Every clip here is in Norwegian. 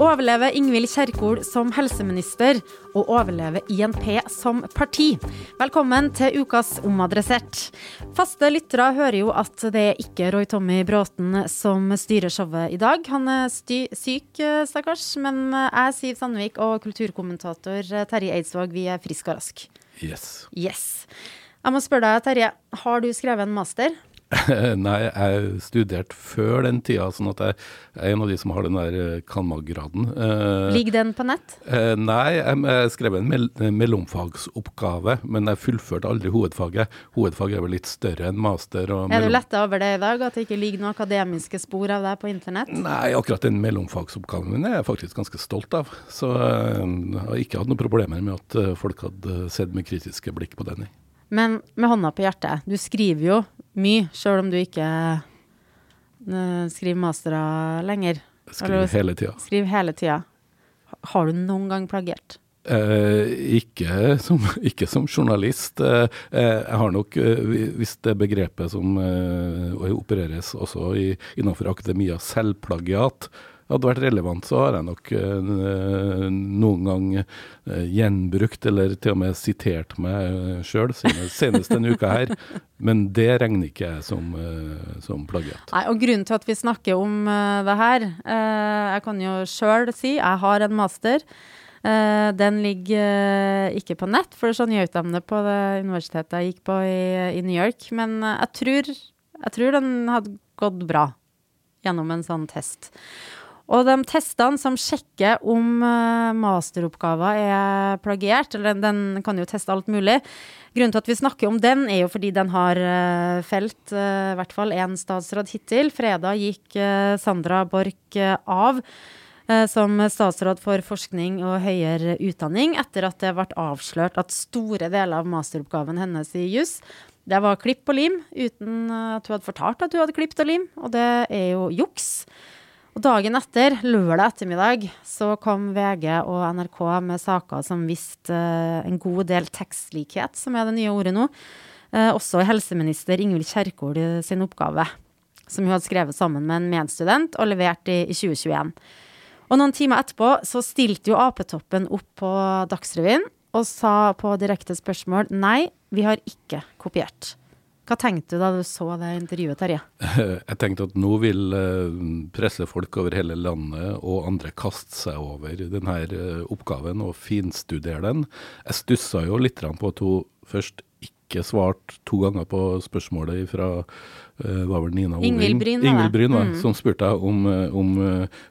Overlever Ingvild Kjerkol som helseminister, og overleve INP som parti? Velkommen til ukas Omadressert. Faste lyttere hører jo at det er ikke Roy Tommy Bråten som styrer showet i dag. Han er syk, stakkars, men jeg, Siv Sandvik og kulturkommentator Terje Eidsvåg, vi er friske og raske. Yes. Yes. Jeg må spørre deg, Terje, har du skrevet en master? Nei, jeg studerte før den tida, sånn at jeg er en av de som har den der eh, cand.mag.-graden. Eh, Ligger den på nett? eh, nei, jeg, skrev en mell mellomfagsoppgave, men jeg fullførte aldri hovedfaget. Hovedfaget er vel litt større enn master. Er du letta over det i dag, at det ikke ligger noen akademiske spor av deg på internett? Nei, akkurat den mellomfagsoppgaven min er jeg faktisk ganske stolt av. Så eh, jeg har ikke hatt noen problemer med at eh, folk hadde sett med kritiske blikk på den. Men med hånda på hjertet, du skriver jo mye, sjøl om du ikke eh, skriver mastere lenger. Skriver hele tida. Skriver hele tida. Har du noen gang plagiert? Eh, ikke, som, ikke som journalist. Eh, eh, jeg har nok, eh, hvis det begrepet som eh, opereres også i, innenfor akademia, selvplagiat, hadde vært relevant, så har jeg nok eh, noen gang eh, gjenbrukt, eller til og med sitert meg sjøl, senest denne uka her. Men det regner ikke jeg som, eh, som plagiat. Nei, og grunnen til at vi snakker om eh, det her eh, Jeg kan jo sjøl si jeg har en master. Uh, den ligger uh, ikke på nett, for sånn gjør de det på det universitetet jeg gikk på i, i New York. Men uh, jeg, tror, jeg tror den hadde gått bra gjennom en sånn test. Og de testene som sjekker om masteroppgaven er plagiert, eller den, kan jo teste alt mulig. Grunnen til at vi snakker om den, er jo fordi den har eh, felt eh, i hvert fall én statsråd hittil. Fredag gikk eh, Sandra Borch eh, av eh, som statsråd for forskning og høyere utdanning etter at det ble avslørt at store deler av masteroppgaven hennes i juss det var klipp og lim, uten eh, at hun hadde fortalt at hun hadde klippet og lim, og det er jo juks. Og dagen etter, lørdag ettermiddag, så kom VG og NRK med saker som viste eh, en god del tekstlikhet, som er det nye ordet nå. Eh, også helseminister Ingvild Kjerkol sin oppgave, som hun hadde skrevet sammen med en medstudent og levert i, i 2021. Og noen timer etterpå så stilte jo Ap-toppen opp på Dagsrevyen og sa på direkte spørsmål nei, vi har ikke kopiert. Hva tenkte du da du så det intervjuet, Terje? Jeg tenkte at nå vil eh, pressefolk over hele landet og andre kaste seg over denne eh, oppgaven og finstudere den. Jeg stussa jo litt på at hun først ikke svarte to ganger på spørsmålet fra uh, var vel Nina Ingvild Bryn. Ingvild Bryn, Mm. som spurte om, om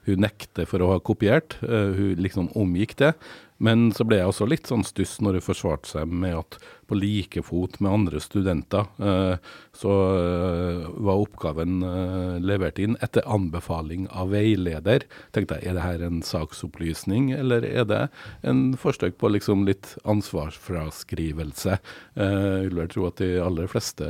hun nekter for å ha kopiert. Hun liksom omgikk det. Men så ble jeg også litt sånn stuss når hun forsvarte seg med at på like fot med andre studenter, uh, så uh, var oppgaven uh, levert inn etter anbefaling av veileder. Tenkte jeg, er det her en saksopplysning, eller er det en forsøk på liksom litt ansvarsfraskrivelse? Jeg vil vel tro at de aller fleste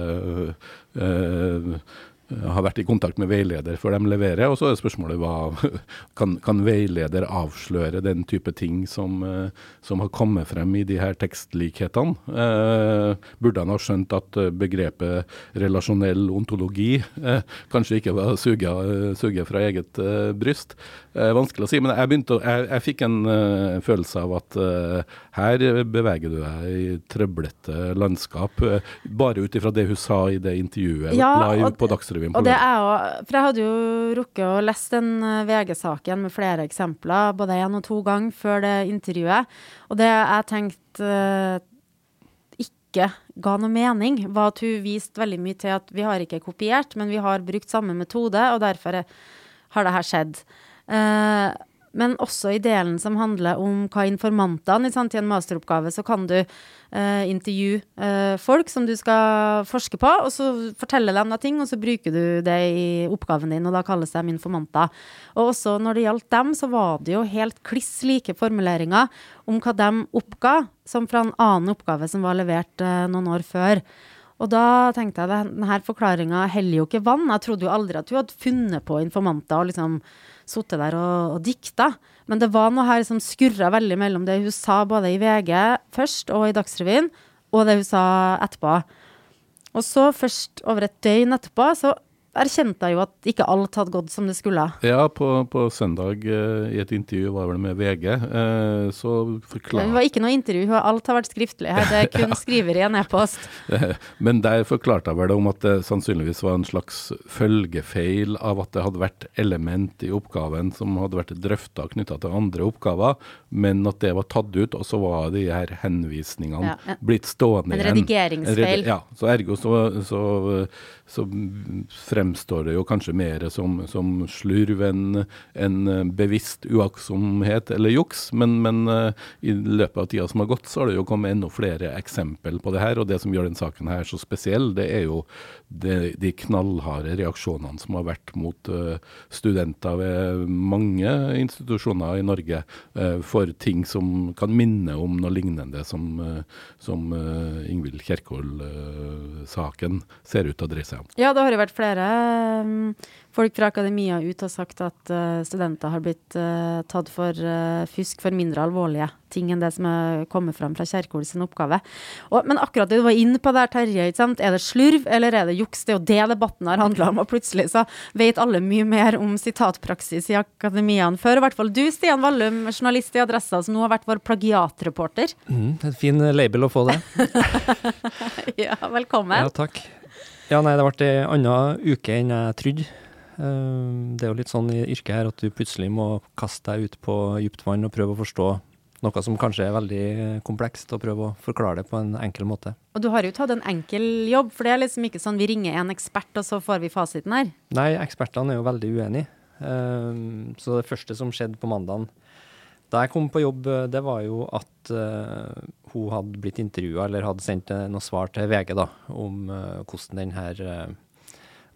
har vært i kontakt med veileder før de leverer. Og så er spørsmålet hva kan, kan veileder avsløre den type ting som, eh, som har kommet frem i de her tekstlikhetene? Eh, burde han ha skjønt at eh, begrepet relasjonell ontologi eh, kanskje ikke var suget fra eget eh, bryst? Eh, vanskelig å si, men jeg, å, jeg, jeg fikk en eh, følelse av at eh, her beveger du deg i trøblete landskap, eh, bare ut ifra det hun sa i det intervjuet Ja, live på Dagsrevyen. på Og det er jo For jeg hadde jo rukket å lese den eh, VG-saken med flere eksempler, både én og to ganger før det intervjuet. Og det jeg tenkte eh, ikke ga noe mening, var at hun viste veldig mye til at vi har ikke kopiert, men vi har brukt samme metode, og derfor er- har det her skjedd. Eh, men også i delen som handler om hva informantene sant, I en masteroppgave så kan du eh, intervjue eh, folk som du skal forske på, og så forteller de deg ting, og så bruker du det i oppgaven din, og da kalles de informanter. Og også når det gjaldt dem, så var det jo helt kliss like formuleringer om hva de oppga, som fra en annen oppgave som var levert eh, noen år før. Og da tenkte jeg at denne forklaringa heller jo ikke vann. Jeg trodde jo aldri at hun hadde funnet på informanter og liksom sittet der og, og dikta. Men det var noe her som skurra veldig mellom det hun sa både i VG først og i Dagsrevyen, og det hun sa etterpå. Og så først over et døgn etterpå så erkjente jeg jo at ikke alt hadde gått som det skulle. Ja, på, på søndag eh, i et intervju, var vel med VG, eh, så Det var ikke noe intervju, alt har vært skriftlig her. Det er kun skriver i en e-post. Men der forklarte jeg vel om at det sannsynligvis var en slags følgefeil av at det hadde vært element i oppgaven som hadde vært drøfta knytta til andre oppgaver, men at det var tatt ut, og så var de her henvisningene Ja, ja. blitt stående En igjen. redigeringsfeil. En redi- Ja, så ergo så, så, så fremstår det jo kanskje mer som, som slurv enn en bevisst uaktsomhet eller juks, men, men eh, i løpet av tida som har gått, så har det jo kommet enda flere eksempel på det her. Og det som gjør den saken her så spesiell, det er jo de, de knallharde reaksjonene som har vært mot eh, studenter ved mange institusjoner i Norge eh, for ting som kan minne om noe lignende som, som Ingvild Kjerkol-saken ser ut til å dreie seg Ja, det har jo vært flere um, folk fra akademia ut og sagt at uh, studenter har blitt uh, tatt for uh, fusk for mindre alvorlige ting enn det som er kommet fram fra Kjerkol sin oppgave. Og, men akkurat det du var inne på der, Terje, er det slurv eller er det juks? Det er jo det debatten har handla om, og plutselig så vet alle mye mer om sitatpraksis i akademia enn før. I hvert fall du, Stian Vallum, journalist i Adressa, som nå har vært vår plagiatreporter. Mm, en fin label å få det. ja, velkommen. Ja, takk. Ja, nei, det ble ei anna uke enn jeg trodde. Eh, Det er jo litt sånn i yrket her at du plutselig må kaste deg ut på dypt vann og prøve å forstå noe som kanskje er veldig komplekst, og prøve å forklare det på en enkel måte. Og du har jo tatt en enkel jobb, for det er liksom ikke sånn vi ringer en ekspert, og så får vi fasiten her. Nei, ekspertene er jo veldig uenige. Eh, Så det første som skjedde på mandagen da jeg kom på jobb, eh, det var jo at uh, hun hadde blitt intervjua, eller hadde sendt eh, noe svar til VG da, om uh, hvordan den her eh,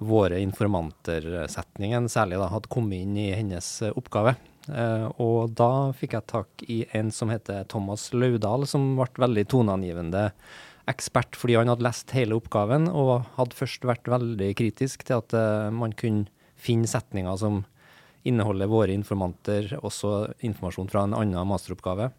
våre informanter-setningen særlig da, hadde kommet inn i hennes oppgave. Og da fikk jeg tak i en som heter Thomas Laudal, som ble veldig toneangivende ekspert fordi han hadde lest hele oppgaven, og hadde først vært veldig kritisk til at man kunne finne setninger som inneholder våre informanter, også informasjon fra en annen masteroppgave.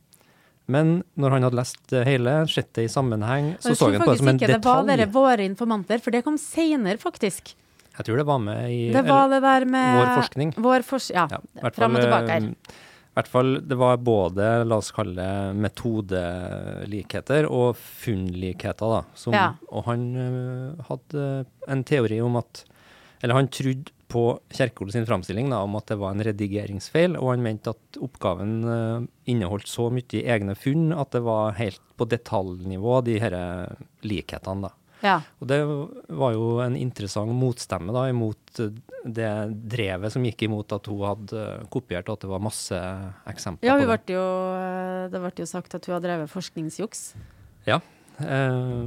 Men når han hadde lest det hele, sett det i sammenheng, så så han på det som en faktisk ikke det var dere våre informanter, for det kom senere, faktisk. Jeg tror det var med i Det var det der med vår forskning. Vår fors ja, Ja, fram og tilbake her. eh, I hvert fall, det var både, la oss kalle det, metodelikheter og funnlikheter, da. Som, Ja. Og han eh, hadde en teori om at Eller han trodde på Kjerkol sin framstilling da, om at det var en redigeringsfeil, og han mente at oppgaven uh, inneholdt så mye egne funn at det var helt på detaljnivå, de disse likhetene, da. Ja. Og det var jo en interessant motstemme da, imot eh, det drevet som gikk imot at hun hadde kopiert, og at det var masse eksempler Ja, på det. Ja, eh, det ble jo sagt at hun har drevet forskningsjuks. Ja. Eh,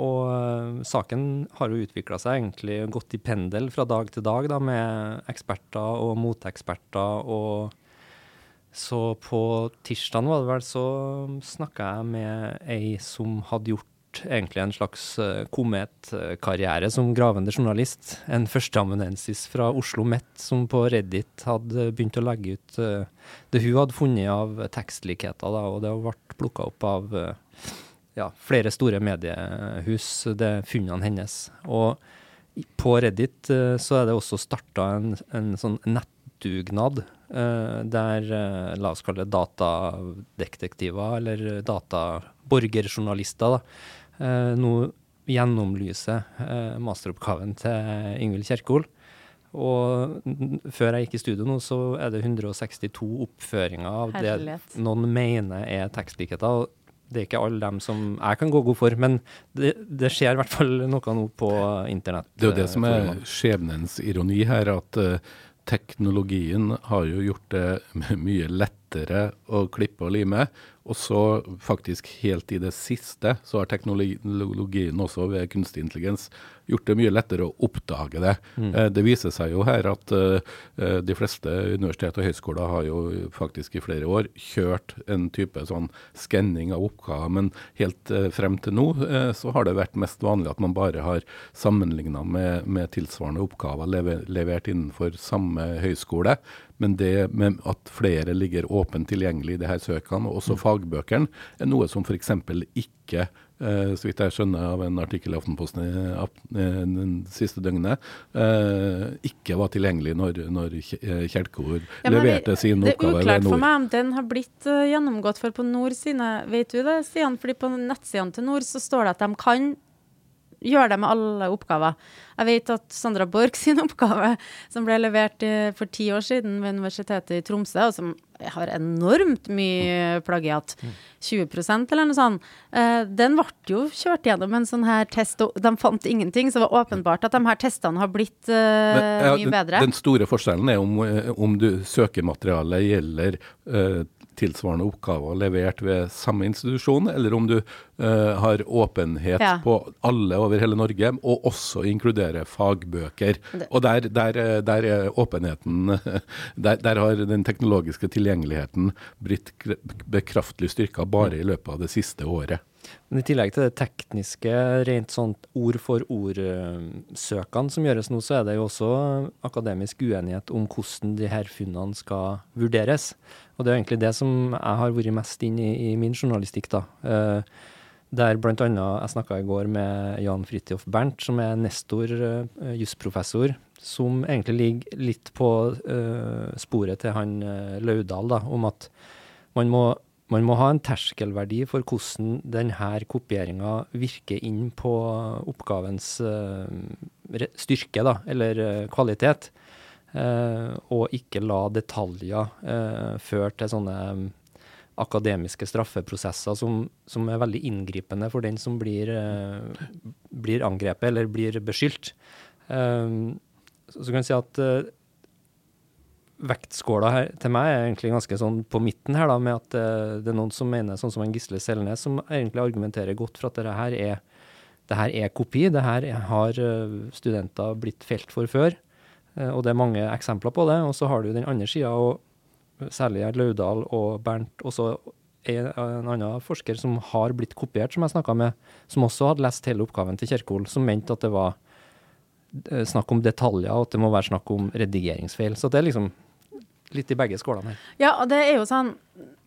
og eh, saken har jo utvikla seg egentlig gått i pendel fra dag til dag, da, med eksperter og moteksperter. Og så på tirsdagen var det vel, så snakka jeg med ei som hadde gjort egentlig en slags eh, kometkarriere som gravende journalist. En førsteamanuensis fra Oslo Met som på Reddit hadde begynt å legge ut eh, det hun hadde funnet av tekstlikheter, da, og det ble plukka opp av ja, flere store mediehus, det er funnene hennes. Og på Reddit eh, så er det også starta en, en sånn nettdugnad eh, der, eh, la oss kalle det datadetektiver, eller databorgerjournalister, da, nå gjennomlyser masteroppgaven til Ingvild Kjerkol. Og før jeg gikk i studio nå, så er det 162 oppføringer av det noen mener er tekstlikheter. og Det er ikke alle dem som jeg kan gå god for, men det, det skjer i hvert fall noe nå på internett. Det er jo det som er forumene. skjebnens ironi her, at uh, teknologien har jo gjort det mye lettere å klippe og lime. Og så faktisk helt i det siste så har teknologien også ved kunstig intelligens gjort det mye lettere å oppdage det. Eh, det viser seg jo her at eh, eh, de fleste universitet og høyskoler har jo faktisk i flere år kjørt en type sånn skanning av oppgaver, men helt frem til nå så har det vært mest vanlig at man bare har sammenligna med, med tilsvarende oppgaver lever, levert innenfor samme høyskole. Men det med at flere ligger åpent tilgjengelig i de her søkene, og også fagbøkene, er noe som f.eks. ikke eh, så vidt jeg skjønner av en artikkel i Aftenposten i ap- eh, den siste døgnet, eh, ikke var tilgjengelig når, når Kje- eh, Kjelkor Ja, leverte vi- sin Det er oppgave uklart for meg om den har blitt eh, gjennomgått for på Nord sine Vet du det, Stian? Fordi på nettsidene til Nord så står det at de kan gjøre det med alle oppgaver. Jeg vet at Sandra Borch sin oppgave, som ble levert eh, for ti år siden ved Universitetet i Tromsø, og som har enormt mye plagiat, 20% eller noe sånt, eh, den ble jo kjørt gjennom en sånn her test, og de fant ingenting. Så det var åpenbart at de her testene har blitt uh, Men, ja, mye bedre. Den store forskjellen er om, om du søkematerialet gjelder eh, tilsvarende oppgaver levert ved samme institusjon, eller om du uh, har åpenhet Ja. på alle over hele Norge, og også inkludere fagbøker. Og der, der, eh, der er åpenheten der, der har den teknologiske tilgjengeligheten blitt bekraftelig styrka bare i løpet av det siste året. Men i tillegg til det tekniske, rent sånn ord for ord-søkene som gjøres nå, så er det jo også akademisk uenighet om hvordan de her funnene skal vurderes. Og det er egentlig det som jeg har vært mest inn i i min journalistikk, da. Eh, der annet, jeg snakka i går med Jan Fridtjof Bernt, som er nestor uh, jusprofessor, som egentlig ligger litt på eh, sporet til han eh, Laudal, da, om at man må, man må ha en terskelverdi for hvordan denne kopieringa virker inn på oppgavens eh, styrke, da, eller eh, kvalitet. Eh, og ikke la detaljer føre til sånne akademiske straffeprosesser som, som er veldig inngripende for den som blir, blir angrepet eller blir beskyldt. Så, kan jeg si at vektskåla her til meg er egentlig ganske sånn på midten her, da, med at uh, det er noen som mener, sånn som en Gisle Selnes, som egentlig argumenterer godt for at det her er, det her er kopi. Det her er- har eh, studenter blitt felt for før. eh, og det er mange eksempler på det. Og så har du den andre sida, og særlig Laudal og Bernt, og så er en annen forsker som har blitt kopiert, som jeg snakka med, som også hadde lest hele oppgaven til Kjerkol, som mente at det var snakk om detaljer, og at det må være snakk om redigeringsfeil. Så det er liksom litt i begge skålene her. Ja, og det er jo sånn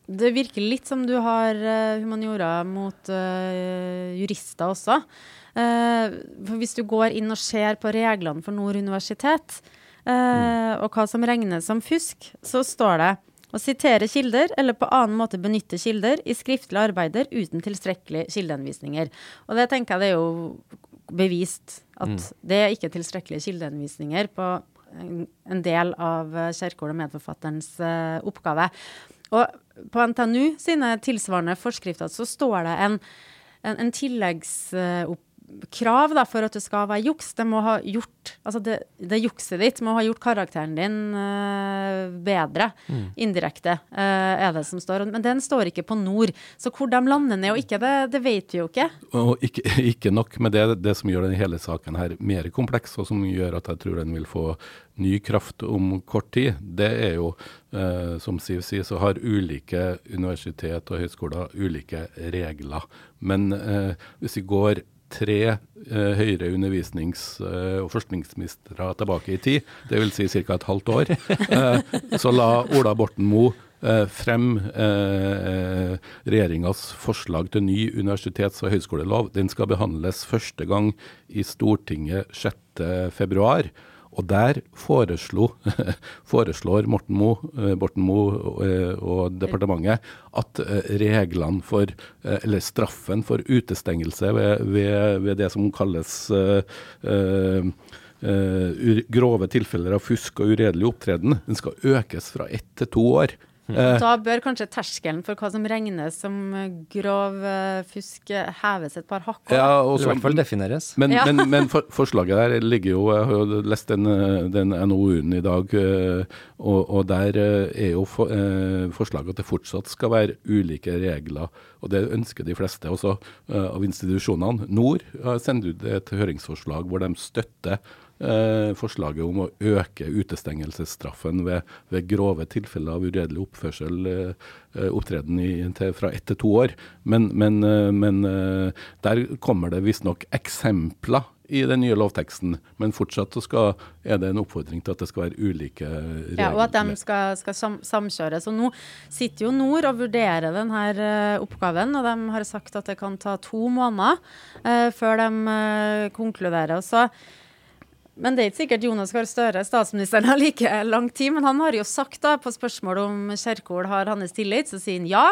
Det virker litt som du har uh, humaniora mot uh, jurister også. Uh, for hvis du går inn og ser på reglene for Nord universitet, mm. og hva som regnes som fusk, så står det å sitere kilder eller på annen måte benytte kilder i skriftlige arbeider uten tilstrekkelige kildeanvisninger. Og det tenker jeg det er jo bevist at det er ikke tilstrekkelige kildeanvisninger på en, del av eh, Kjerkol og medforfatterens eh, oppgave. Og på NTNU sine tilsvarende forskrifter så står det en, en, en krav da, for at det skal være juks. Det må ha gjort Altså, det, det jukset ditt må ha gjort karakteren din uh, bedre. Indirekte, uh, er det som står. Men den står ikke på nord. Så hvor de lander ned og ikke, det, det vet vi jo ikke. Og ikke, ikke nok med det, det som gjør denne hele saken her mer kompleks, og som gjør at jeg tror den vil få ny kraft om kort tid, det er jo, eh, som Siv sier, så har ulike universitet og høyskoler ulike regler. Men eh, hvis vi går tre eh, høyere undervisnings- eh, og forskningsministre tilbake i tid, dvs. Si ca. et halvt år, eh, så la Ola Borten Moe eh, frem eh, regjeringas forslag til ny universitets- og høyskolelov. Den skal behandles første gang i Stortinget 6.2. Og der foreslo, foreslår Morten Moe, eh, Moe eh, og departementet at eh, reglene for, eller straffen for utestengelse ved, ved, ved det som kalles uh, eh, grove tilfeller av fusk og uredelig opptreden, den skal økes fra ett til to år. Eh, Da bør kanskje terskelen for hva som regnes som eh, grov eh, fusk, eh, heves et par hakk. ja, og Eller i så- hvert fall defineres. Men, Ja. men, men for, forslaget der ligger jo Jeg har jo lest den, den NOU-en i dag, og, og der er jo for, eh, forslaget at det fortsatt skal være ulike regler. Og det ønsker de fleste også av institusjonene. Nord har sendt ut et høringsforslag hvor de støtter eh, forslaget om å øke utestengelsesstraffen ved, ved grove tilfeller av uredelig oppførsel, eh, eh, opptreden i, til, fra ett til to år. Men, men, eh, men eh, der kommer det visstnok eksempler i den nye lovteksten, men fortsatt så skal, er det en oppfordring til at det skal være ulike regler. Ja, og at de skal, skal sam samkjøres. Og nå sitter jo Nord og vurderer denne oppgaven, og de har sagt at det kan ta to måneder eh, før de eh, konkluderer. Og så men det er ikke sikkert Jonas Gahr Støre, statsministeren, har like lang tid. Men han har jo sagt da, på spørsmål om Kjerkol har hans tillit, så sier han ja.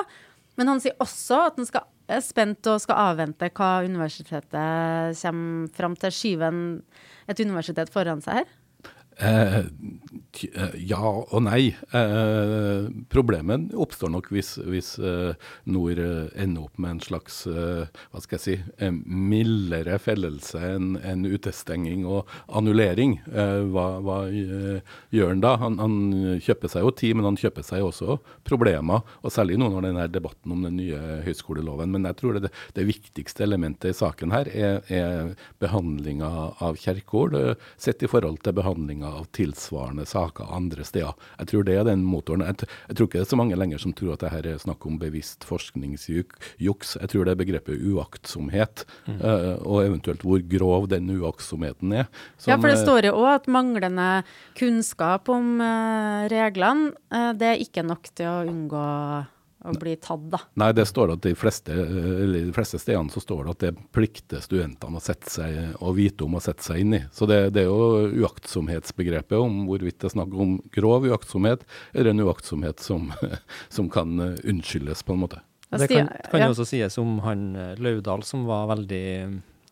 Men han sier også at han skal, er spent og skal avvente hva universitetet kommer fram til. Skyver et universitet foran seg her? Eh, eh, ja og nei. Eh, problemet oppstår nok hvis, hvis eh, Nord eh, ender opp med en slags eh, hva skal jeg si, En mildere fellelse enn en utestenging og annullering. Hva hva gjør han da? Han, han kjøper seg jo tid, men han kjøper seg også problemer. og Særlig nå når denne debatten om den nye høyskoleloven. Men jeg tror det, det viktigste elementet i saken her er, er behandlinga av Kjerkol, sett i forhold til behandlinga av tilsvarende saker andre steder. Jeg tror det er den motoren. Jeg, t- jeg tror ikke det er så mange lenger som tror at det her er snakk om bevisst forskningsjuks. Jeg tror det er begrepet uaktsomhet, eh, og eventuelt hvor grov den uaktsomheten er. Ja, for det eh, står jo òg at manglende kunnskap om uh, reglene, uh, det er ikke nok til å unngå å bli tatt, da. Nei, det står at de fleste, eller de fleste stedene så står det at det plikter studentene å sette seg og vite om å sette seg inn i. Så det, det er jo uaktsomhetsbegrepet om hvorvidt det er snakk om grov uaktsomhet, eller en uaktsomhet som, som kan unnskyldes, på en måte. Det kan, kan ja. jo også sies om han eh, Laudal, som var veldig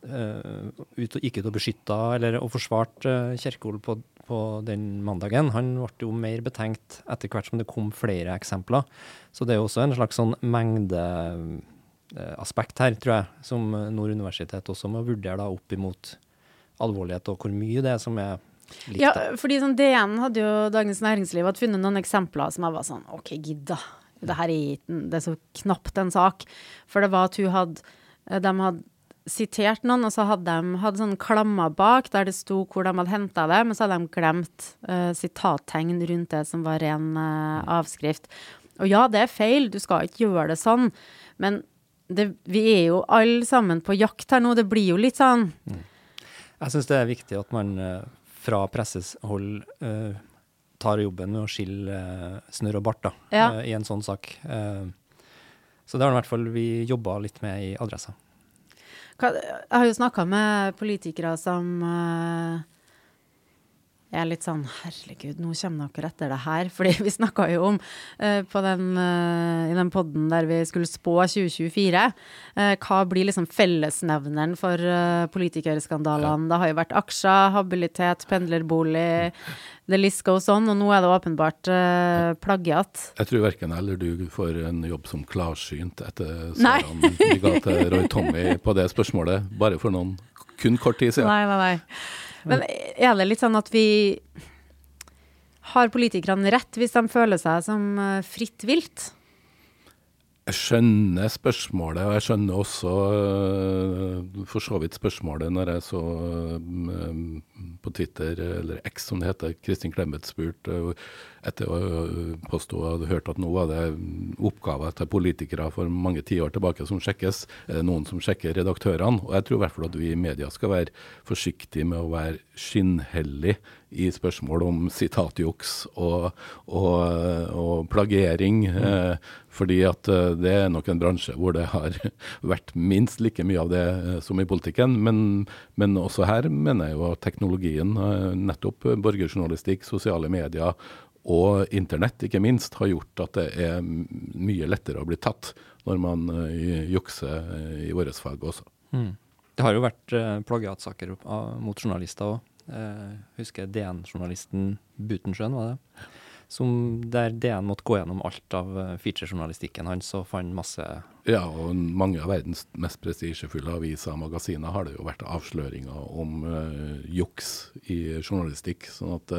uh, ute og gikk ut og beskytta eller, og forsvarte uh, Kjerkol på, på den mandagen. Han ble jo mer betenkt etter hvert som det kom flere eksempler. Så det er jo også en slags sånn mengdeaspekt her, tror jeg, som eh, Nord universitet også må vurdere da opp imot alvorlighet og hvor mye det er som er likt. Ja, fordi sånn DN hadde jo Dagens Næringsliv hadde funnet noen eksempler som jeg var sånn OK, gidda. Det her er, det er så knapt en sak. For det var at hun hadde De hadde sitert noen, og så hadde de hadde sånn klammer bak der det sto hvor de hadde henta det, men så hadde de glemt uh, sitattegn rundt det som var ren uh, avskrift. Og ja, det er feil, du skal ikke gjøre det sånn, men det, vi er jo alle sammen på jakt her nå. Det blir jo litt sånn Jeg syns det er viktig at man eh, fra presses hold uh, tar jobben med å skille snørr og bart da, Ja. i en sånn sak. Så det har i hvert fall vi jobba litt med i Adressa. Jeg har jo snakka med politikere som eh, er litt sånn Herregud, nå kommer dere etter det her. Fordi vi snakka jo om uh, på den, uh, i den podden der vi skulle spå 2024, Uh, hva blir liksom fellesnevneren for politikerskandalene? Det har jo vært aksjer, habilitet, pendlerbolig, the list goes on, og nå er det åpenbart plagiat. Jeg tror verken jeg eller du får en jobb som klarsynt etter svarene vi ga til Roy Tommy på det spørsmålet, bare for noen kun kort tid siden. Nei, nei, nei. Men er det litt sånn at vi har politikerne rett hvis de føler seg som eh, fritt vilt? Jeg skjønner spørsmålet, og jeg skjønner også øh, for så vidt spørsmålet når jeg så øh, på Twitter, eller X som det heter, Kristin Clemet spurte etter å påstå hadde hørt at nå var det oppgaver til politikere for mange tiår tilbake som sjekkes. Er det noen som sjekker redaktørene? Og jeg tror i hvert fall at vi i media skal være forsiktige med å være skinnhellige i spørsmål om sitatjuks og, og, og plagiering. Mm. Eh, fordi at eh, det er nok en bransje hvor det har vært minst like mye av det eh, som i politikken. Men, men også her mener jeg jo at teknologien, eh, nettopp borgerjournalistikk, sosiale medier og internett ikke minst, har gjort at det er mye lettere å bli tatt når man uh, jukser uh, i vårt fag også. Mm. Det har jo vært uh, plagiatsaker mot journalister òg. Uh, husker DN-journalisten Butensjøen, var det? Som der DN måtte gå gjennom alt av featurejournalistikken hans og fant masse Ja, og mange av verdens mest prestisjefulle aviser og magasiner har det jo vært avsløringer om juks i journalistikk. sånn at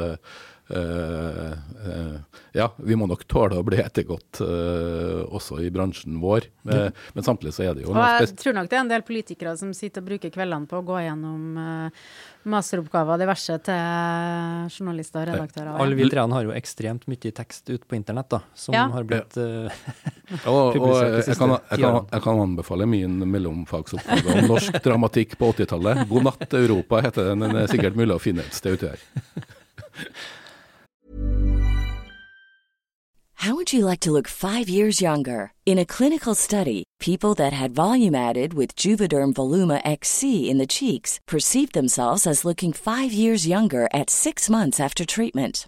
Uh, uh, ja, vi må nok tåle å bli ettergått uh, også i bransjen vår. men samtidig så er det jo Og Jeg tror nok det er en del politikere som sitter og bruker kveldene på å gå gjennom masteroppgaver diverse til journalister og redaktører. Alle vi treene har jo ekstremt mye tekst ute på internett, da, som ja. har blitt og, og jeg, kan, jeg, kan, jeg, kan, anbefale min mellomfagsoppgave om norsk dramatikk på 80-tallet. 'God natt, Europa' heter den. Den er sikkert mulig å finne et sted uti her. How would you like to look five years younger? In a clinical study, people that had volume added with Juvederm Voluma XC in the cheeks perceived themselves as looking five years younger at six months after treatment.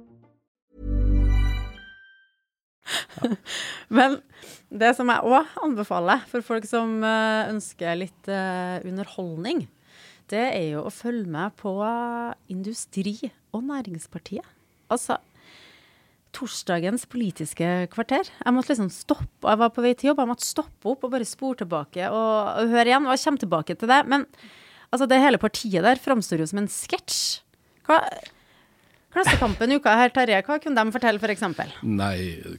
Men det som jeg òg anbefaler for folk som uh, ønsker litt uh, underholdning, det er jo å følge med på Industri- og Næringspartiet. Altså torsdagens Politiske kvarter. Jeg måtte liksom stoppe, jeg var på vei til jobb, jeg måtte stoppe opp og bare spore tilbake og, og høre igjen. Og jeg kommer tilbake til det. Men altså, det hele partiet der framstår jo som en sketsj. Hva Klassekampen uka her, Terje, hva kunne de fortelle f.eks.? For Nei,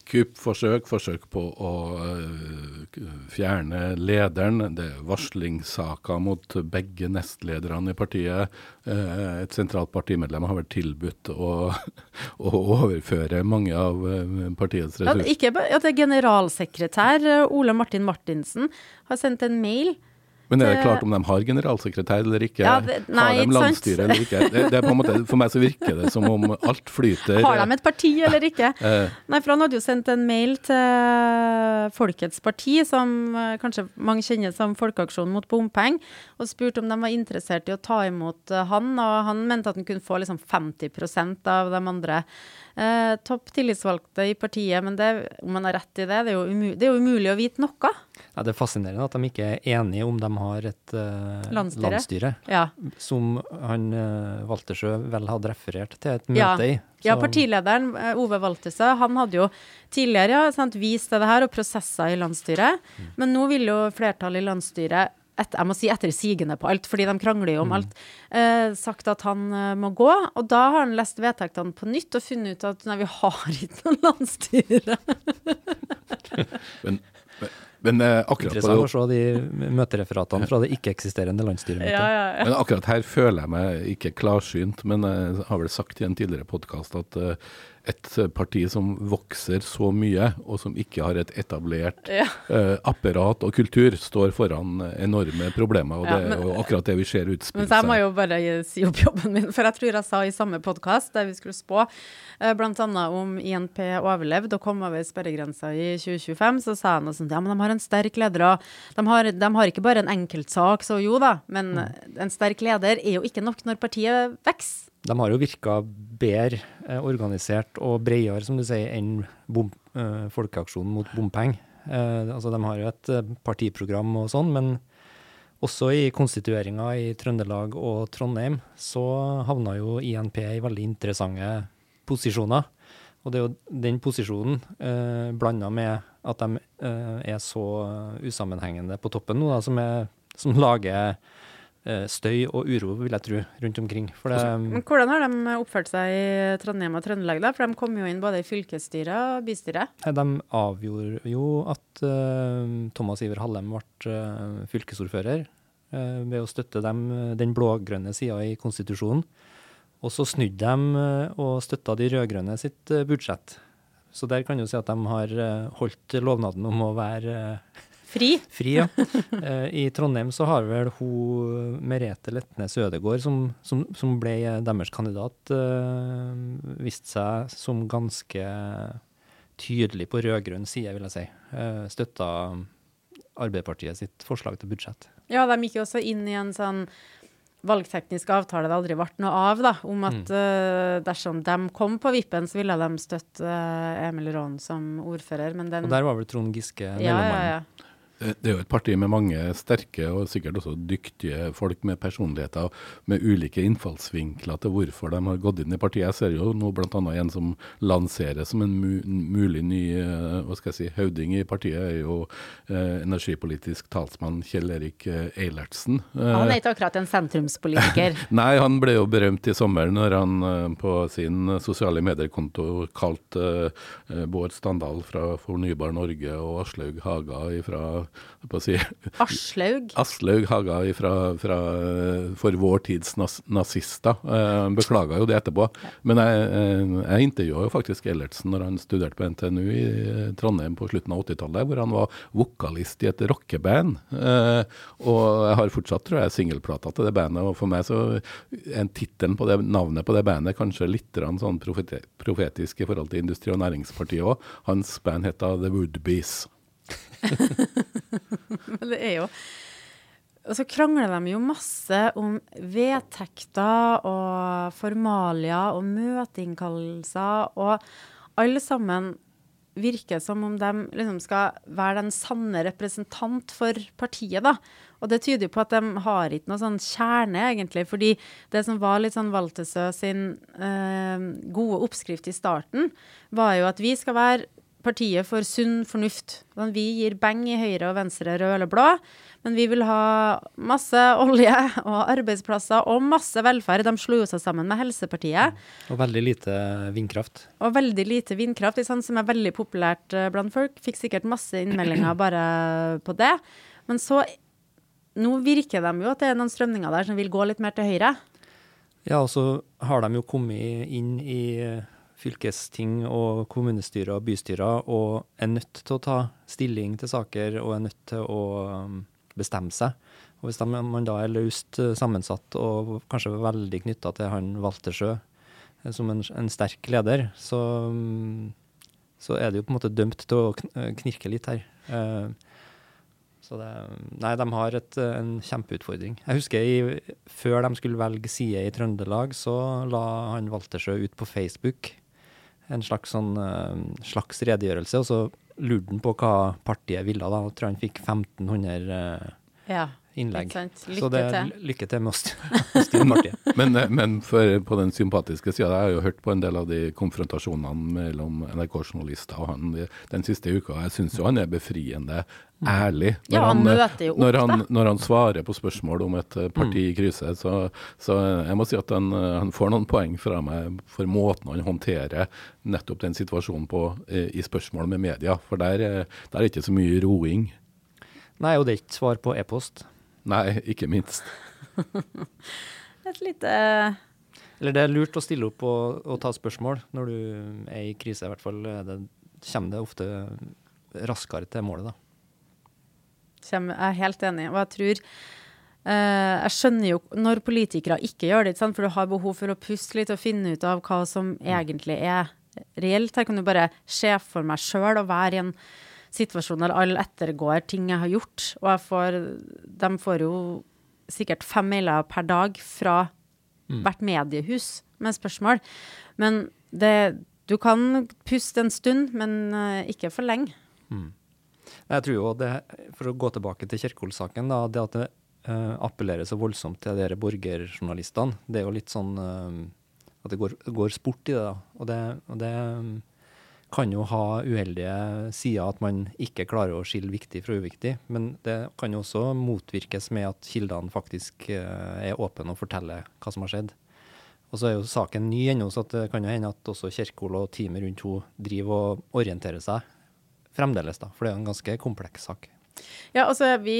kuppforsøk, forsøk på å uh, fjerne lederen. Det er varslingssaker mot begge nestlederne i partiet. Eh, et sentralt partimedlem har vært tilbudt å, å overføre mange av partiets partiets Ja, ressurser. ikke ja, det er generalsekretær eh, Ole Martin Martinsen har sendt en mail Men er det klart om de har generalsekretær eller ikke? Ja, det- nei, har de landsstyre eller ikke? Det, det er på en måte, for meg så virker det som om alt flyter. Har de et parti eller ikke? Eh. Nei, for han hadde jo sendt en mail til Folkets Parti, som eh, kanskje mange kjenner som Folkeaksjonen mot bompenger, og spurte om de var interessert i å ta imot eh, han, og han mente at han kunne få liksom 50% av de andre eh, topp tillitsvalgte i partiet, men det, om han har rett i det, det er jo, umu det er jo umulig å vite noe. Ja, det er fascinerende at de ikke er enige om de har et eh, Landsstyre. landsstyre, Ja. som han eh, Waltersø vel hadde referert til et møte Ja. i. Ja, partilederen eh, Ove Waltesø han hadde jo tidligere ja, sant, vist til det her og prosesser i landsstyret, men nå vil jo flertallet i landsstyret et, jeg må si etter sigende på alt, fordi de krangler jo om alt, eh, sagt at han eh, må gå. Og da har han lest vedtektene på nytt og funnet ut at nei, vi har ikke noe landsstyre. Men, men, men eh, akkurat på Interessant å se de møtereferatene fra det ikke-eksisterende landsstyremøtet. Ja, ja, ja. Men akkurat her føler jeg meg ikke klarsynt, men jeg har vel sagt i en tidligere podkast at eh, et parti som vokser så mye, og som ikke har et etablert Ja. eh, apparat og kultur, står foran enorme problemer. Og Ja, det er men- jo akkurat det vi ser utspille Men så jeg må jo bare si opp jobben min, for jeg tror jeg sa i samme podkast der vi skulle spå, eh, blant annet om INP overlevde og kom over sperregrensa i 2025, så sa han noe sånt ja, men de har en sterk leder, òg. de har, de har ikke bare en enkeltsak, så jo da, men en sterk leder er jo ikke nok når partiet vokser. De har jo virka bedre eh, organisert og bredere, som du sier, enn bom, eh, Folkeaksjonen mot bompenger. Eh, altså, de har jo et partiprogram og sånn, men også i konstitueringa i Trøndelag og Trondheim så havna jo INP i veldig interessante posisjoner. Og det er jo den posisjonen, eh, blanda med at de eh, er så usammenhengende på toppen nå, da, som, er, som lager støy og uro, vil jeg tro, rundt omkring. Det, Men hvordan har de oppført seg i Trondheim og Trøndelag, da? For de kom jo inn både i fylkesstyret og bystyret. De avgjorde jo at uh, Thomas Iver Hallem ble uh, fylkesordfører uh, ved å støtte dem, eh, den blå-grønne sida i konstitusjonen. Og så snudde de eh, og støtta de rød-grønne sitt eh, budsjett. Så der kan du si at de har eh, holdt lovnaden om å være eh, Fri. Fri, ja. Eh, I Trondheim så har vel hun Merete Letnes Ødegård, som, som, som ble deres kandidat, uh, vist seg som ganske tydelig på rød-grønn side, vil jeg si. Uh, støtta Arbeiderpartiet sitt forslag til budsjett. Ja, de gikk jo også inn i en sånn valgteknisk avtale det aldri ble noe av, da, om at eh, dersom de kom på vippen, så ville de støtte eh, Emil Raan som ordfører, men den Og der var vel Trond Giske ja, ja, ja. Det det er jo et parti med mange sterke og sikkert også dyktige folk med personligheter med ulike innfallsvinkler til hvorfor de har gått inn i partiet. Jeg ser jo nå bl.a. en som lanseres som en mulig ny eh, hva skal jeg si, høvding i partiet, er jo eh, energipolitisk talsmann Kjell Erik eh, Eilertsen. Eh, Han er ikke akkurat en sentrumspolitiker. Nei, han ble jo berømt i sommer når han eh, på sin sosiale medier-konto kalte eh, Bård Standal fra Fornybar Norge og Aslaug Haga fra si, Aslaug. Aslaug Haga fra, fra, eh, for vår tids nazister. Uh, Beklaga jo det etterpå. Men jeg, eh, jeg intervjua jo faktisk Ellertsen når han studerte på NTNU i eh, Trondheim på slutten av 80-tallet, hvor han var vokalist i et rockeband. Eh, og jeg har fortsatt, tror jeg, singelplata til det bandet. Og for meg så er tittelen på det navnet på det bandet kanskje litt sånn profetisk i forhold til Industri- og Næringspartiet òg. Hans band heter The Woodbees. Men det er jo Og så krangler de jo masse om vedtekter og formalia og møteinnkallelser, og alle sammen virker som om de liksom skal være den sanne representant for partiet, da. Og det tyder jo på at de har ikke noe sånn kjerne, egentlig. Fordi det som var litt sånn Waltesø sin eh, gode oppskrift i starten, var jo at vi skal være partiet for sunn fornuft. Vi gir beng i høyre og venstre, rød eller blå. Men vi vil ha masse olje og arbeidsplasser og masse velferd. De slo seg sammen med Helsepartiet. Og veldig lite vindkraft. Og veldig lite vindkraft, sånn, som er veldig populært uh, blant folk. Fikk sikkert masse innmeldinger bare på det. Men så Nå virker de jo at det er noen strømninger der som vil gå litt mer til høyre. Ja, og så har de jo kommet inn i fylkesting og kommunestyrer og bystyrer og er nødt til å ta stilling til saker og er nødt til å um, bestemme seg. Og Hvis man da er løst uh, sammensatt og kanskje veldig knytta til han Waltersjø eh, som en, en sterk leder, så, um, så, er det jo på en måte dømt til å knirke litt her. Så det, nei, de har et, en kjempeutfordring. Jeg husker i, før de skulle velge side i Trøndelag, så la han Waltersjø ut på Facebook en slags, sånn, uh, slags redegjørelse, og så lurte han på hva partiet ville. da. Jeg tror han fikk 1500 uh, ja, innlegg. Lykke så det er lykke til med Stine partiet. men, eh, men for, på den sympatiske sida, jeg har jo hørt på en del av de konfrontasjonene mellom NRK-journalister og han den siste uka. Jeg syns jo han er befriende ærlig. Når, ja, han, han, når, han, når, han, svarer på spørsmål om et eh, parti i krise. Så, så jeg må si at han, eh, han, får noen poeng fra meg for måten han håndterer nettopp den situasjonen på i, spørsmål med media. For der, eh, der er ikke så mye roing. Nei, og det er ikke svar på e-post. Nei, ikke minst. et lite Eller det er lurt å stille opp og, og ta spørsmål når du er i krise, i hvert fall. Det, kommer det ofte raskere til målet, da. Jeg er helt enig. Og jeg tror Uh, jeg skjønner jo når politikere ikke gjør det, for du har behov for å puste litt og finne ut av hva som egentlig er reelt. Jeg kan jo bare se for meg sjøl å være i en situasjon der alle ettergår ting jeg har gjort. Og jeg får De får jo sikkert fem mailer per dag fra mm. hvert mediehus med spørsmål. Men det Du kan puste en stund, men uh, ikke for lenge. Mm. Jeg tror jo det, For å gå tilbake til Kjerkol-saken, da, det at det uh, appellerer så voldsomt til de borgerjournalistene, det er jo litt sånn uh, at det går, går, sport i det. da, Og det, og det um, kan jo ha uheldige sider at man ikke klarer å skille viktig fra uviktig. Men det kan jo også motvirkes med at kildene faktisk uh, er åpne og forteller hva som har skjedd. Og så er jo saken ny ennå, så det kan jo hende at også Kjerkol og teamet rundt henne driver og orienterer seg fremdeles, da. For det er jo en ganske kompleks sak. Ja, altså vi,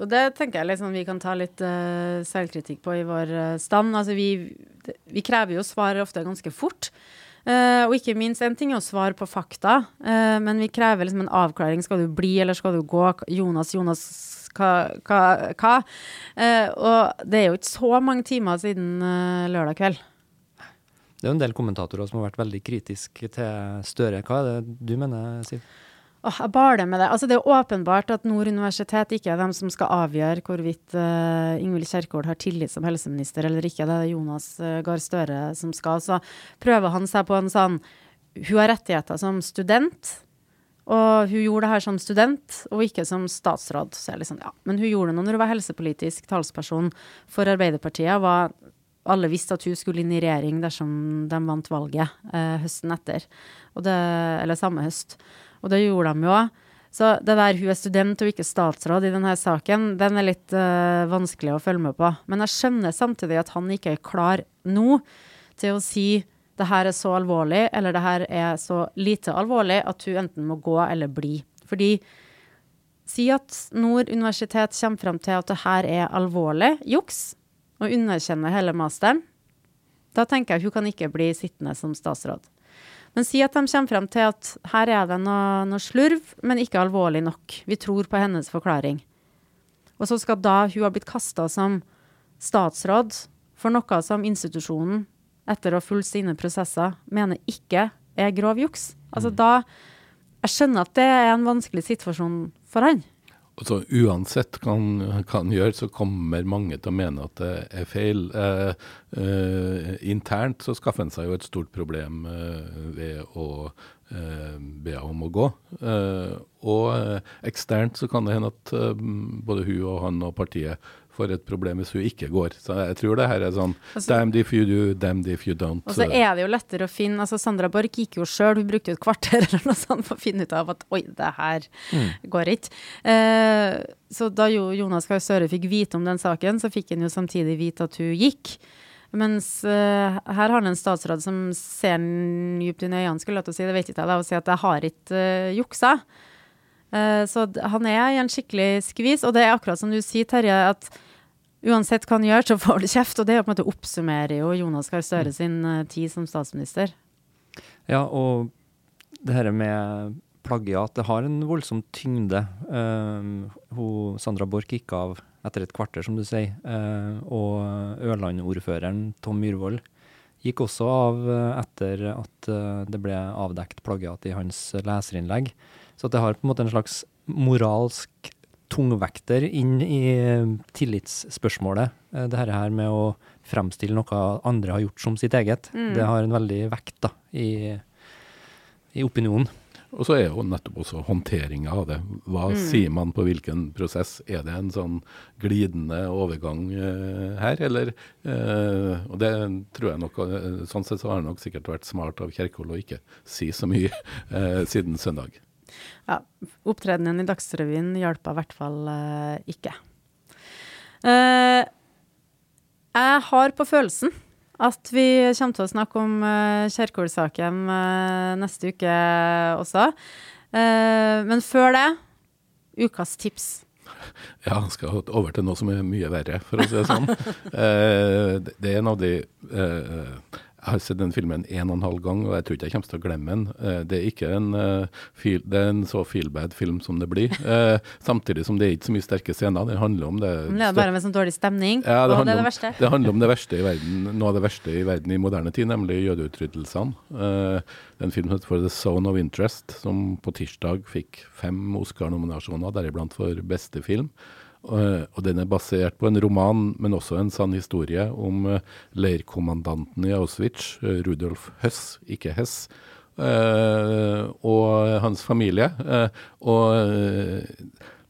og det tenker jeg liksom vi kan ta litt uh, selvkritikk på i vår uh, stand. Altså vi, vi, krever jo svar ofte ganske fort. Uh, og ikke minst en ting er å svare på fakta, uh, men vi krever liksom en avklaring. Skal du bli, eller skal du gå? Jonas, Jonas, hva? hva? Uh, og det er jo ikke så mange timer siden lørdag kveld. Det er jo en del kommentatorer som har vært veldig kritiske til Støre. Hva er det du mener, Siv? Åh, jeg baler med det. Altså, det er åpenbart at Nord universitet ikke er dem som skal avgjøre hvorvidt uh, Ingvild Kjerkol har tillit som helseminister eller ikke. Det er Jonas uh, Gahr Støre som skal. Så prøver han seg på en sånn Hun har rettigheter som student. Og hun gjorde det her som student, og ikke som statsråd. Så jeg liksom, ja. Men hun gjorde det når hun var helsepolitisk talsperson for Arbeiderpartiet. Var, alle visste at hun skulle inn i regjering dersom de vant valget eh, høsten etter. Det, eller samme høst. Og det gjorde de jo òg. Så det der hun er student og ikke statsråd i denne saken, den er litt uh, vanskelig å følge med på. Men jeg skjønner samtidig at han ikke er klar nå til å si det her er så alvorlig, eller det her er så lite alvorlig at hun enten må gå eller bli. Fordi si at Nord universitet kommer fram til at det her er alvorlig juks, og underkjenner hele masteren. Da tenker jeg hun kan ikke bli sittende som statsråd. Men si at de kommer frem til at her er det noe, noe, slurv, men ikke alvorlig nok. Vi tror på hennes forklaring. Og så skal da hun ha blitt kasta som statsråd for noe som institusjonen, etter å ha fulgt sine prosesser, mener ikke er grov juks. Altså mm. da Jeg skjønner at det er en vanskelig situasjon for han. Altså, uansett hva han gjør, så kommer mange til å mene at det er feil. Eh, eh, internt så skaffer han seg jo et stort problem eh, ved å eh, be om å gå. Eh, og eh, eksternt så kan det hende at både hun og han og partiet får et problem hvis hun ikke går. Så jeg tror det her er sånn Altså- damned if you do, damned if you don't. Og så er det jo lettere å finne altså Sandra Borch gikk jo sjøl, hun brukte jo et kvarter eller noe sånt for å finne ut av at oi, det her går ikke. Eh, så da jo Jonas Gahr Støre fikk vite om den saken, så fikk han jo samtidig vite at hun gikk. Mens uh, her har han en statsråd som ser han dypt inn i øynene, skulle jeg til å si, det vet ikke jeg, da, og sier at jeg har ikke uh, juksa. Uh, så han er i en skikkelig skvis, og det er akkurat som du sier, Terje, at uansett hva han gjør, så får du kjeft. Og det på en måte oppsummerer jo Jonas Gahr Støre sin eh, tid som statsminister. Ja, og det her med plagiat, det har en voldsom tyngde. Um, hun, Sandra Borch gikk av etter et kvarter, som du sier. eh, og Ørland-ordføreren Tom Myhrvold gikk også av eh, etter at eh, det ble avdekt plagiat i hans leserinnlegg. Så det har på en måte en slags moralsk tungvekter inn i tillitsspørsmålet. Det her med å fremstille noe andre har gjort som sitt eget. Mm. Det har en veldig vekt da, i, i opinionen. Og så er jo nettopp også håndteringa av det. Hva Mm. sier man på hvilken prosess? Er det en sånn glidende overgang eh, her, eller eh, Og det tror jeg nok eh, Sånn sett så har det nok sikkert vært smart av Kjerkol å ikke si så mye eh, siden søndag. Ja, Opptredenen i Dagsrevyen hjalp i hvert fall ikke. Eh, jeg har på følelsen at vi kommer til å snakke om uh, Kjerkol-saken eh, neste uke også. Eh, men før det, ukas tips. Ja, han skal over til noe som er mye verre, for å si det sånn. Det er en av de Jeg har sett den filmen en og en halv gang, og jeg tror ikke jeg kommer til å glemme den. Eh, det er ikke en, eh, feel, det er en så feel-bad film som det blir. Eh, samtidig som det er ikke så mye sterke scener. Det handler om det Men det er bare med sånn dårlig stemning, ja, det, og det er det om, verste. det handler om det verste i verden, noe av det verste i verden i moderne tid, nemlig jødeutryddelsene. Det er en film som heter For The Zone of Interest, som på tirsdag fikk fem Oscar-nominasjoner, deriblant for beste film. Uh, og den er basert på en roman, men også en sann historie om uh, leirkommandanten i Auschwitz, uh, Rudolf Høss, ikke Hess, og hans familie. Og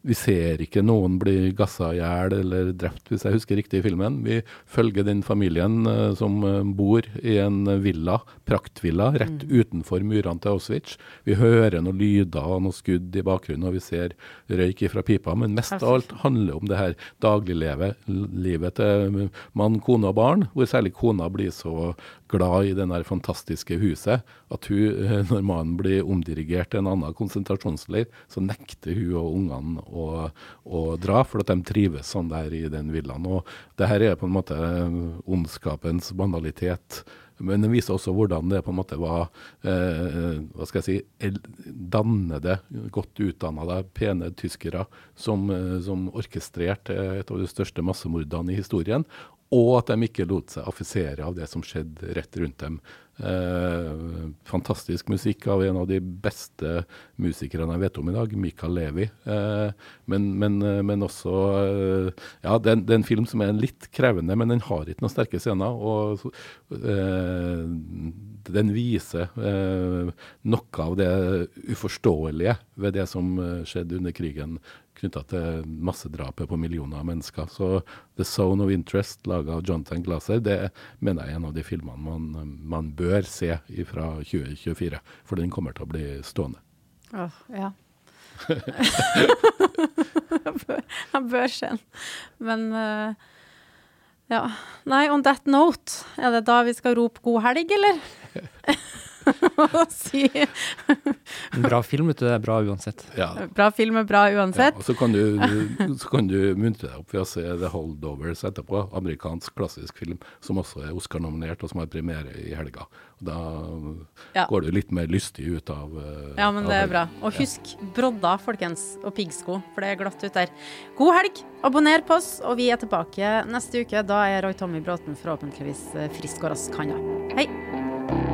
vi ser ikke noen bli gassa i hjel eller drept, hvis jeg husker riktig i filmen. Vi følger den familien eh, som eh, bor i en villa, praktvilla, rett utenfor murene til Auschwitz. Vi hører noen lyder og noen skudd i bakgrunnen, og vi ser røyk fra pipa. Men mest av alt handler om det her dagliglivet livet til mann, kone og barn, hvor særlig kona blir så glad i det der fantastiske huset at hun, eh, når mannen blir omdirigert til en annen konsentrasjonsleir, så nekter hun og ungene å, å dra, for at de trives sånn der i den villaen. Og det her er på en måte ondskapens banalitet. Men den viser også hvordan det på en måte var eh, hva skal jeg si, dannede, godt utdannede, pene tyskere som, eh, som orkestrerte et av de største massemordene i historien. Og at de ikke lot seg affisere av det som skjedde rett rundt dem. Eh, fantastisk musikk av en av de beste musikerne jeg vet om i dag, Mikael Levi. Eh, men, men, eh, men også eh, Ja, det er, en- film som er litt krevende, men den har ikke noen sterke scener. Og eh, den viser eh, noe av det uforståelige ved det som skjedde under krigen knytta til massedrapet på millioner av mennesker. Så 'The Zone of Interest', laga av Jonathan Glaser, det mener jeg er en av de filmene man, man bør se fra 2024. For den kommer til å bli stående. Åh, ja. Han bør, se den. Men uh, ja. Nei, on that note, er det da vi skal rope god helg, eller? Og si En bra film, vet du. Det er bra uansett. Ja. bra film er bra Ja, uansett. og så kan, du, så kan du muntre deg opp ved å se The Holdovers etterpå. Amerikansk klassisk film som også er Oscar-nominert, og som har premiere i helga. Og da Ja. går du litt mer lystig ut av eh, Ja, men av det er bra. Og husk brodda, folkens, og piggsko, for det er glatt ut der. God helg! Abonner på oss, og vi er tilbake neste uke. Da er Roy Tommy Bråten forhåpentligvis eh, frisk og rask, han da. Hei!